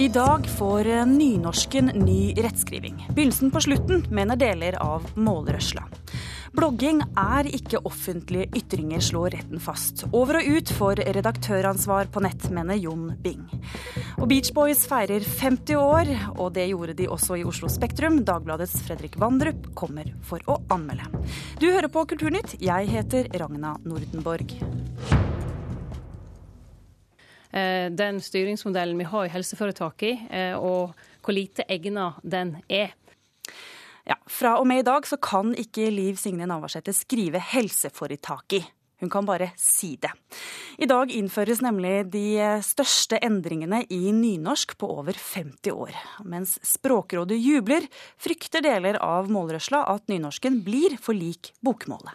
I dag får nynorsken ny rettskriving. Begynnelsen på slutten, mener deler av målrørsla. Blogging er ikke offentlige ytringer, slår retten fast. Over og ut for redaktøransvar på nett, mener Jon Bing. Og Beach Boys feirer 50 år, og det gjorde de også i Oslo Spektrum. Dagbladets Fredrik Vandrup kommer for å anmelde. Du hører på Kulturnytt, jeg heter Ragna Nordenborg. Eh, den styringsmodellen vi har i helseforetakene, eh, og hvor lite egna den er. Ja, Fra og med i dag så kan ikke Liv Signe Navarsete skrive helseforetaket. Hun kan bare si det. I dag innføres nemlig de største endringene i nynorsk på over 50 år. Mens Språkrådet jubler, frykter deler av målrørsla at nynorsken blir for lik bokmålet.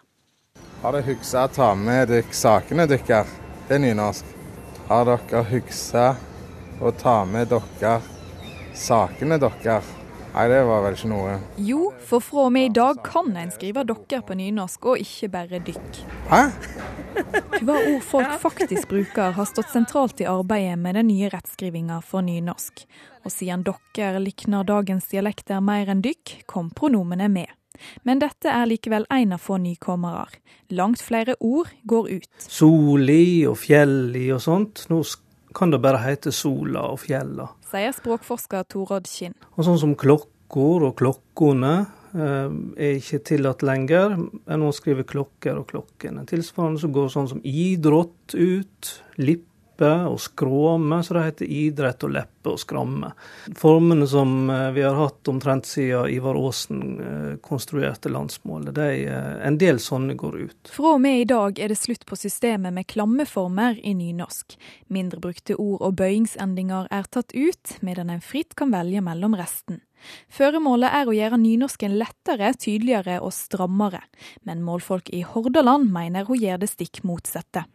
Har dere huska å ta med dere sakene deres? Det er nynorsk. Har dere huska å ta med dere sakene deres? Nei, det var vel ikke noe. Jo, for fra og med i dag kan en skrive dere på nynorsk, og ikke bare dykk. Hæ? Hva ord folk faktisk bruker, har stått sentralt i arbeidet med den nye rettskrivinga for nynorsk. Og siden dere likner dagens dialekter mer enn dykk, kom pronomene med. Men dette er likevel en av få nykommere. Langt flere ord går ut. Soli og fjelli og sånt. Nå kan det bare hete sola og fjella. Sier språkforsker Torodd Kinn. Og sånn som klokkor og klokkene eh, er ikke tillatt lenger. Nå skriver klokker og klokkene. Tilsvarende så går sånn som idrott ut. Lippe og skråme, så det heter idrett og leppe og skramme. Formene som eh, vi har hatt omtrent siden Ivar Aasen eh, konstruerte landsmålet, de, er en del sånne går ut. Fra og med i dag er det slutt på systemet med klammeformer i nynorsk. Mindre brukte ord og bøyingsendinger er tatt ut, medan en fritt kan velge mellom resten. Føremålet er å gjøre nynorsken lettere, tydeligere og strammere. Men målfolk i Hordaland mener hun gjør det stikk motsatte.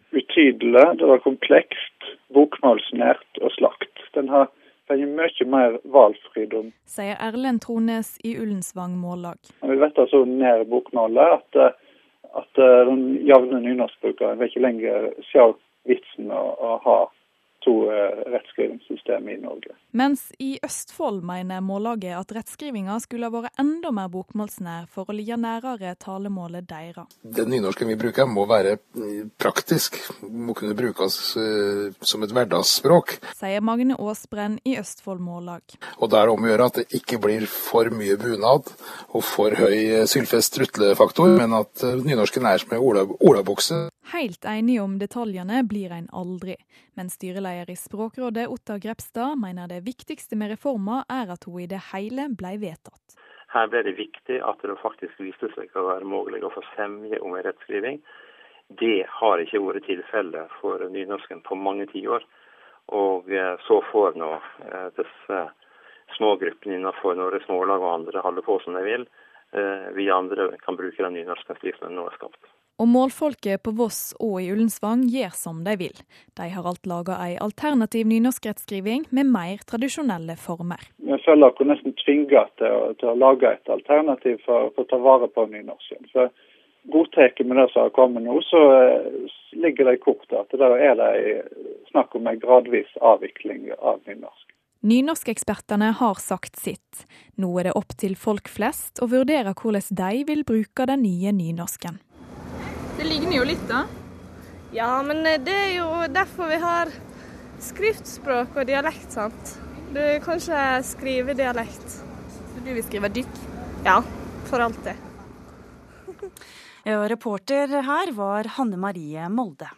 Utydelig, det var komplekst, bokmålsnært og slakt. Den har den mye mer valgfridom. Sier Erlend Trones i Ullensvang Mållag. Vi vet altså nær bokmålet at, at den jevne nynorskbrukeren vil ikke lenger se vitsen å, å ha to rettsskrivingssystem i Norge. Mens i Østfold mener Mållaget at rettskrivinga skulle ha vært enda mer bokmålsnær for å ligge nærere talemålet deres. Den nynorsken vi bruker må være praktisk, må kunne brukes uh, som et hverdagsspråk. Sier Magne Aasbrenn i Østfold Mållag. Og det er om å gjøre at det ikke blir for mye bunad og for høy sylfest trutlefaktor, men at nynorsken er som ei olabukse. Helt enig om detaljene blir en aldri, men styreleder i Språkrådet Ottar Grepstad mener det viktigste med reforma er at hun i det hele ble vedtatt. Her ble det viktig at det faktisk viste seg å være mulig å få semje om en rettskriving. Det har ikke vært tilfellet for nynorsken på mange tiår. Og så får nå disse smågruppene innenfor Norges Mållag og andre holde på som de vil. Vi andre kan bruke den nynorsken slik den nå er skapt. Og målfolket på Voss og i Ullensvang gjør som de vil. De har alt laga ei alternativ nynorskrettskriving med mer tradisjonelle former. Vi føler oss nesten tvinga til, til, å lage et alternativ for, for å ta vare på nynorsken. For Godtar vi det som har kommet nå, så ligger det i kortet at det er det snakk om en gradvis avvikling av nynorsk. Nynorskekspertene har sagt sitt. Nå er det opp til folk flest å vurdere hvordan de vil bruke den nye nynorsken. Det ligner jo litt, da. Ja, men det er jo derfor vi har skriftspråk og dialekt, sant. Du kan ikke skrive dialekt. Så du vil skrive dykk? Ja, for alltid. Ja, reporter her var Hanne Marie Molde.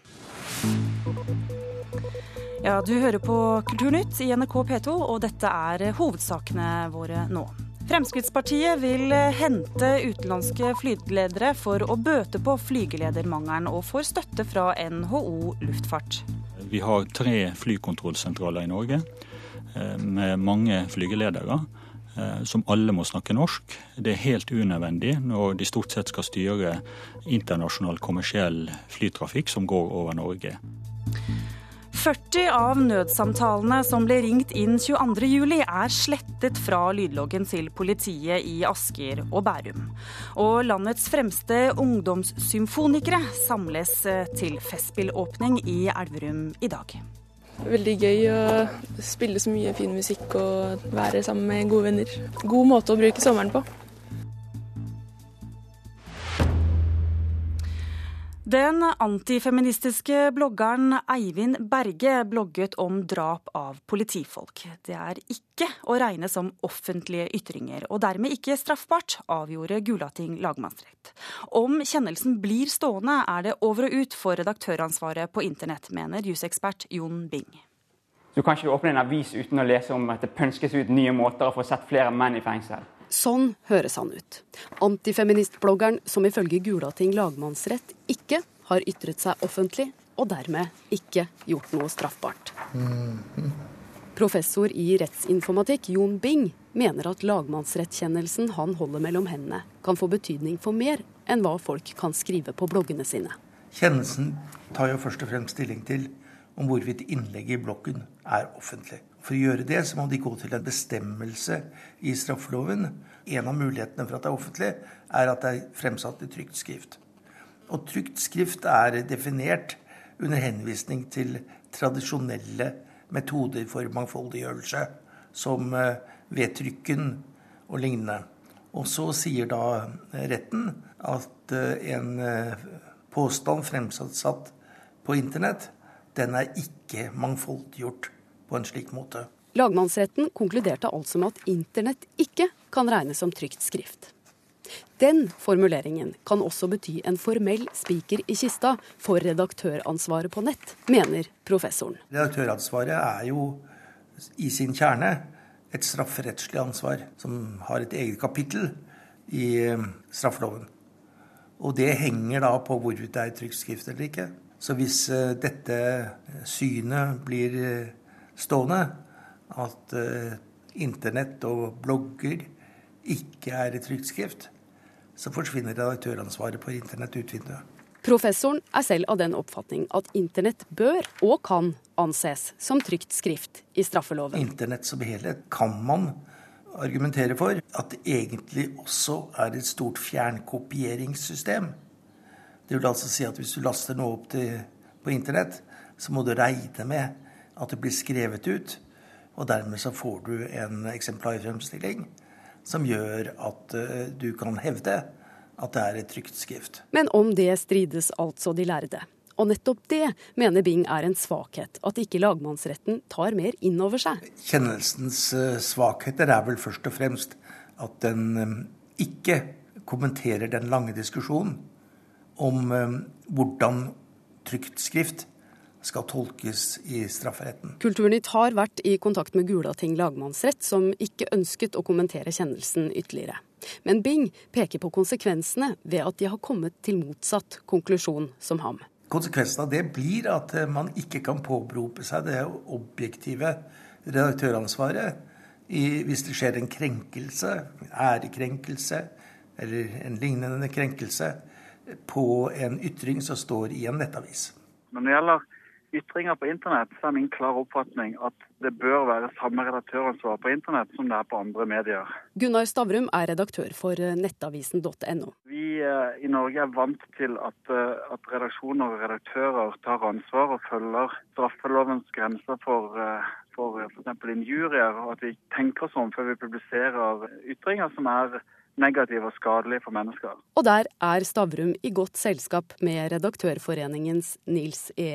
Ja, du hører på Kulturnytt i NRK P2, og dette er hovedsakene våre nå. Fremskrittspartiet vil hente utenlandske flygeledere for å bøte på flygeledermangelen, og får støtte fra NHO luftfart. Vi har tre flykontrollsentraler i Norge med mange flygeledere som alle må snakke norsk. Det er helt unødvendig når de stort sett skal styre internasjonal kommersiell flytrafikk som går over Norge. 40 av nødsamtalene som ble ringt inn 22.07, er slettet fra lydloggen til politiet i Asker og Bærum. Og landets fremste ungdomssymfonikere samles til festspillåpning i Elverum i dag. Veldig gøy å spille så mye fin musikk og være sammen med gode venner. God måte å bruke sommeren på. Den antifeministiske bloggeren Eivind Berge blogget om drap av politifolk. Det er ikke å regne som offentlige ytringer, og dermed ikke straffbart, avgjorde Gulating lagmannsrett. Om kjennelsen blir stående, er det over og ut for redaktøransvaret på internett, mener jusekspert Jon Bing. Du kan ikke åpne en avis uten å lese om at det pønskes ut nye måter å få sett flere menn i fengsel. Sånn høres han ut. Antifeministbloggeren som ifølge Gulating lagmannsrett ikke har ytret seg offentlig, og dermed ikke gjort noe straffbart. Professor i rettsinformatikk Jon Bing mener at lagmannsrettkjennelsen han holder mellom hendene, kan få betydning for mer enn hva folk kan skrive på bloggene sine. Kjennelsen tar jo først og fremst stilling til om hvorvidt innlegget i bloggen er offentlig. For å gjøre det så må de gå til en bestemmelse i straffeloven. En av mulighetene for at det er offentlig, er at det er fremsatt i trygt skrift. Og trygt skrift er definert under henvisning til tradisjonelle metoder for mangfoldiggjørelse, som eh, vedtrykken og lignende. Og så sier da retten at eh, en eh, påstand fremsatt på internett, den er ikke mangfoldiggjort på en slik måte. Lagmannsretten konkluderte altså med at internett ikke kan regnes som trygt skrift. Den formuleringen kan også bety en formell spiker i kista for redaktøransvaret på nett, mener professoren. Redaktøransvaret er jo i sin kjerne et strafferettslig ansvar, som har et eget kapittel i eh, straffeloven. Og det henger da på hvorvidt det er trygt skrift eller ikke. Så hvis eh, dette synet blir eh, stående at eh, internett og blogger ikke er et trygt skrift, så forsvinner redaktøransvaret på internett ut vinduet. Professoren er selv av den oppfatning at internett bør og kan anses som trygt skrift i straffeloven. Internett som helhet kan man argumentere for at det egentlig også er et stort fjernkopieringssystem. Det vil altså si at hvis du laster noe opp til, på internett, så må du regne med at det blir skrevet ut. Og dermed så får du en eksemplarfremstilling som gjør at uh, du kan hevde at det er et trygt skrift. Men om det strides altså de lærde. Og nettopp det mener Bing er en svakhet, at ikke lagmannsretten tar mer inn over seg. Kjennelsens uh, svakheter er vel først og fremst at den um, ikke kommenterer den lange diskusjonen om hvordan trygt skrift skal tolkes i strafferetten. Kulturnytt har vært i kontakt med Gulating lagmannsrett, som ikke ønsket å kommentere kjennelsen ytterligere. Men Bing peker på konsekvensene ved at de har kommet til motsatt konklusjon som ham. Konsekvensen av det blir at eh, man ikke kan påberope seg det objektive redaktøransvaret hvis det skjer en krenkelse, ærekrenkelse eller en lignende krenkelse på en ytring som står i en nettavis. Men når det gjelder ytringer på internett, så er min klare oppfatning at det bør være samme redaktøransvar på internett som det er på andre medier. Gunnar Stavrum er redaktør for nettavisen.no. Vi eh, i Norge er vant til at, eh, at, redaksjoner og redaktører tar ansvar og følger straffelovens grenser for, eh, for f.eks. injurier, og at vi tenker oss om før vi publiserer ytringer som er negative og skadelige for mennesker. Og der er Stavrum i godt selskap med Redaktørforeningens Nils E.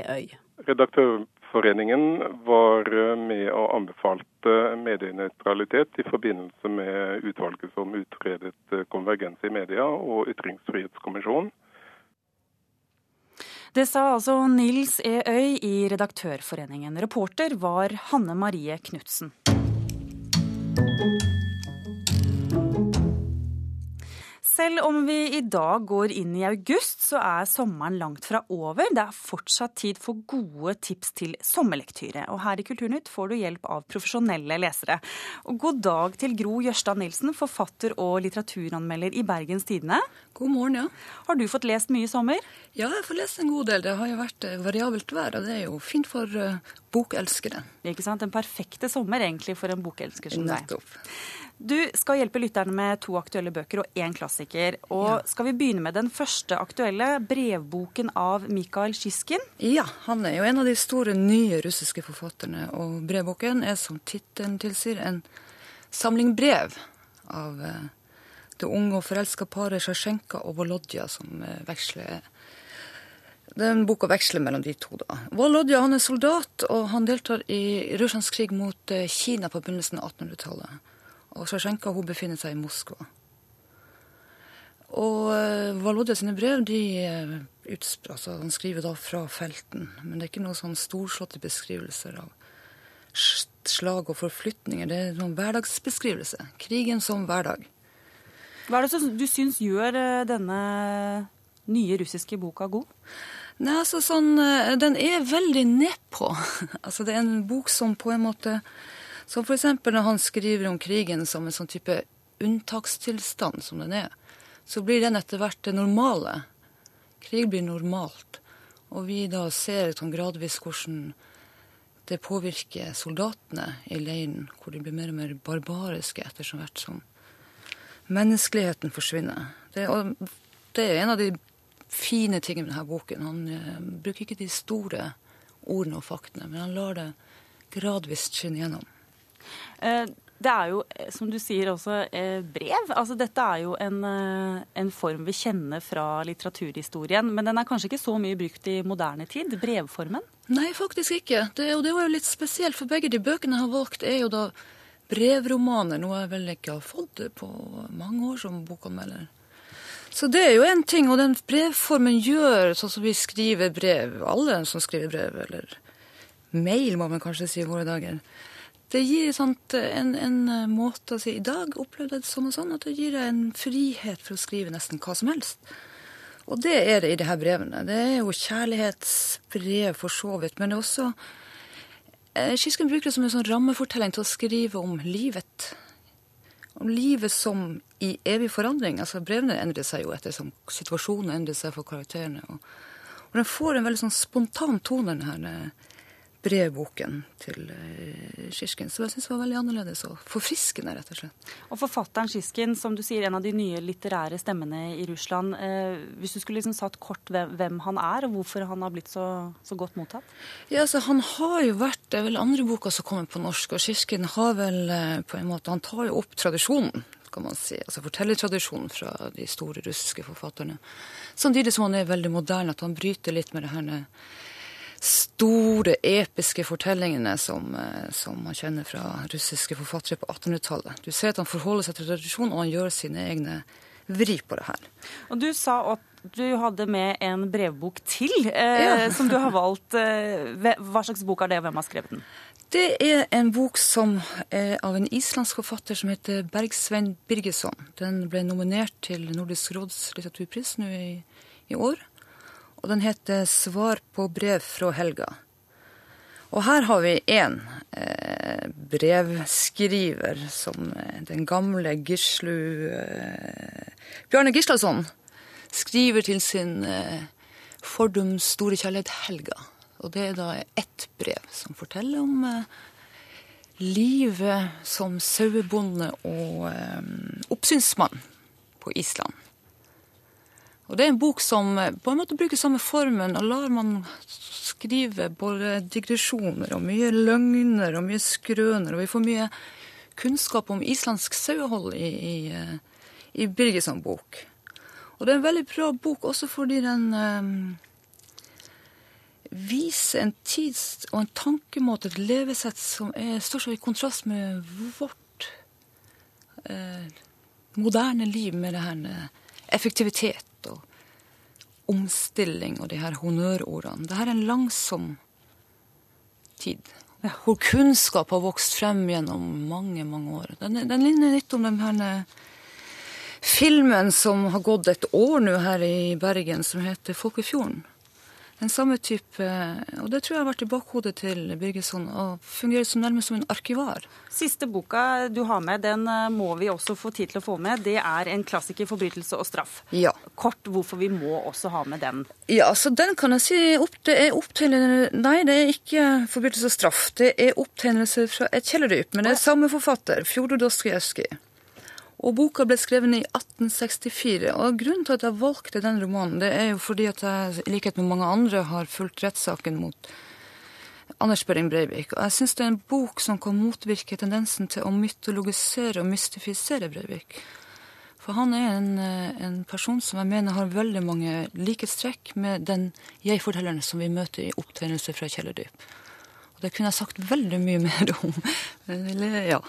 Redaktørforeningen var med og anbefalte medienøytralitet i forbindelse med utvalget som utredet konvergens i media og Ytringsfrihetskommisjonen. Det sa altså Nils E. Øy i Redaktørforeningen. Reporter var Hanne Marie Knutsen. Selv om vi i dag går inn i august, så er sommeren langt fra over. Det er fortsatt tid for gode tips til sommerlektyre. Og her i Kulturnytt får du hjelp av profesjonelle lesere. Og god dag til Gro Jørstad Nilsen, forfatter og litteraturanmelder i Bergens Tidende. God morgen, ja. Har du fått lest mye i sommer? Ja, jeg får lest en god del. Det har jo vært eh, variabelt vær, og det er jo fint for eh, bokelskere. Ikke sant? Den perfekte sommer egentlig for en bokelsker som deg. Du skal hjelpe lytterne med to aktuelle bøker og én klassiker. Og skal vi begynne med den første aktuelle, brevboken av Mikael Sjiskin? Ja, han er jo en av de store nye russiske forfatterne. Og brevboken er som tittelen tilsier en samling brev av eh, det unge og forelska paret Sjasjenka og Volodja, som eh, veksler den boka veksler mellom de to. da. Volodja han er soldat, og han deltar i Russlands krig mot eh, Kina på begynnelsen av 1800-tallet. Og Sjasjenka hun befinner seg i Moskva. Og Valodja sine brev de utspr altså, Han skriver da fra felten, men det er ikke noen sånn storslåtte beskrivelser av slag og forflytninger. Det er noen hverdagsbeskrivelse. Krigen som hverdag. Hva er det som du syns gjør eh, denne nye russiske boka god? Nei, altså sånn, Den er veldig nedpå. altså, det er en bok som på en måte som f.eks. når han skriver om krigen som en sånn type unntakstilstand som den er, så blir den etter hvert det normale. Krig blir normalt. Og vi da ser sånn gradvis hvordan det påvirker soldatene i leiren, hvor de blir mer og mer barbariske etter hvert som menneskeligheten forsvinner. Det, det, er en av de fine ting med denne boken. Han eh, bruker ikke de store ordene og faktene, men han lar det gradvis skinne gjennom. Eh, det er jo, eh, som du sier, også brev. Altså, dette er jo en, en, form vi kjenner fra litteraturhistorien. Men den er kanskje ikke så mye brukt i moderne tid? Brevformen? Nei, faktisk ikke. Det, og det var jo litt spesielt, for begge de bøkene jeg har valgt, er jo da brevromaner. Noe jeg vel ikke har fått på mange år som bokanmelder. Så det er jo en ting, og den brevformen gjør sånn som vi skriver brev, alle som skriver brev, eller mail må man kanskje si i våre dager det gir sant, en, en, måte å si I dag opplevde jeg det sånn og sånn, at det gir deg en frihet for å skrive nesten hva som helst. Og det er det i de her brevene. Det er jo kjærlighetsbrev for så vidt, men det er også eh, Kisken bruker det som en sånn rammefortelling til å skrive om livet. Om livet som i evig forandring. Altså Brevene endrer seg jo etter som situasjonen endrer seg for karakterene. Og, og den får en veldig sånn spontan tone, den her brevboken til eh, Sjisjkin. Så jeg syns det var veldig annerledes og forfriskende, rett og slett. Og forfatteren Sjisjkin, som du sier, en av de nye litterære stemmene i Russland. Eh, hvis du skulle liksom satt kort hvem, han er, og hvorfor han har blitt så, så godt mottatt? Ja, altså Han har jo vært Det er vel andre boka som kommer på norsk, og Sjisjkin har vel eh, på en måte Han tar jo opp tradisjonen kan man si, altså fortellertradisjonen fra de store russiske forfatterne. Samtidig som han er veldig moderne, at han bryter litt med det her store, episke fortellingene som, eh, som, man kjenner fra russiske forfattere på 1800-tallet. Du ser at han forholder seg til tradisjon, og han gjør sine egne vri på det her. Og Du sa at du hadde med en brevbok til, eh, ja. som du har valgt. Eh, hva slags bok er det, og hvem har skrevet den? Det er en bok som er av en islandsk forfatter som heter Bergsvein Birgesson. Den ble nominert til Nordisk råds litteraturpris nå i, i år og den heter 'Svar på brev fra Helga'. Og her har vi én eh, brevskriver som eh, den gamle Gislu eh, Bjarne Gislason skriver til sin eh, fordums store kjærlighet Helga. Og det er da ett brev som forteller om eh, livet som sauebonde og eh, oppsynsmann på Island. Og Det er en bok som eh, på en måte bruker samme formen, og lar man skrive både digresjoner og mye løgner og mye skrøner, og vi får mye kunnskap om islandsk sauehold i, i, eh, i Birgesson bok. Og det er en veldig bra bok også fordi den um, viser en tids- og en tankemåte, et levesett, som er, står så i kontrast med vårt uh, moderne liv med det her effektivitet og omstilling og de her honnørordene. Dette er en langsom tid. Hvor kunnskap har vokst frem gjennom mange, mange år. Den, den ligner litt om den her filmen som har gått et år nå her i Bergen, som heter 'Folkefjorden'. En samme type Og det tror jeg har vært i bakhodet til Birgesson, og fungerer som nærmest som en arkivar. Siste boka du har med, den eh, må vi også få tid til å få med. Det er en klassiker, 'Forbrytelse og straff'. Ja. Kort hvorfor vi må også ha med den. Ja, så den kan jeg si opp, det er opptegnelse Nei, det er ikke 'Forbrytelse og straff'. Det er opptegnelse fra et kjellerdyp, men det er samme forfatter, Fjodor Dostojevskij. Og boka ble skrevet i 1864. og Grunnen til at jeg valgte den romanen, det er jo fordi at jeg, i likhet med mange andre, har fulgt rettssaken mot Anders Behring Breivik. Og jeg syns det er en bok som kan motvirke tendensen til å mytologisere og mystifisere Breivik. For han er en, en person som jeg mener har veldig mange likhetstrekk med den jeg-fortelleren som vi møter i opptegnelse fra kjellerdyp. Og det kunne jeg sagt veldig mye mer om. Men ja.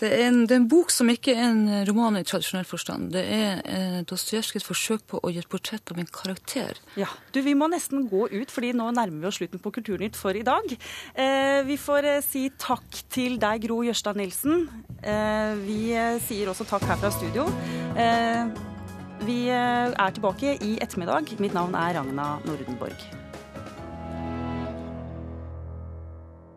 Det er, en, det er, en, bok som ikke er en roman i tradisjonell forstand. Det er eh, Dostojevskijs forsøk på å gi et portrett av en karakter. Ja, du, Vi må nesten gå ut, fordi nå nærmer vi oss slutten på Kulturnytt for i dag. Eh, vi får eh, si takk til deg, Gro Jørstad Nilsen. Eh, vi eh, sier også takk her fra studio. Eh, vi er tilbake i ettermiddag. Mitt navn er Ragna Nordenborg.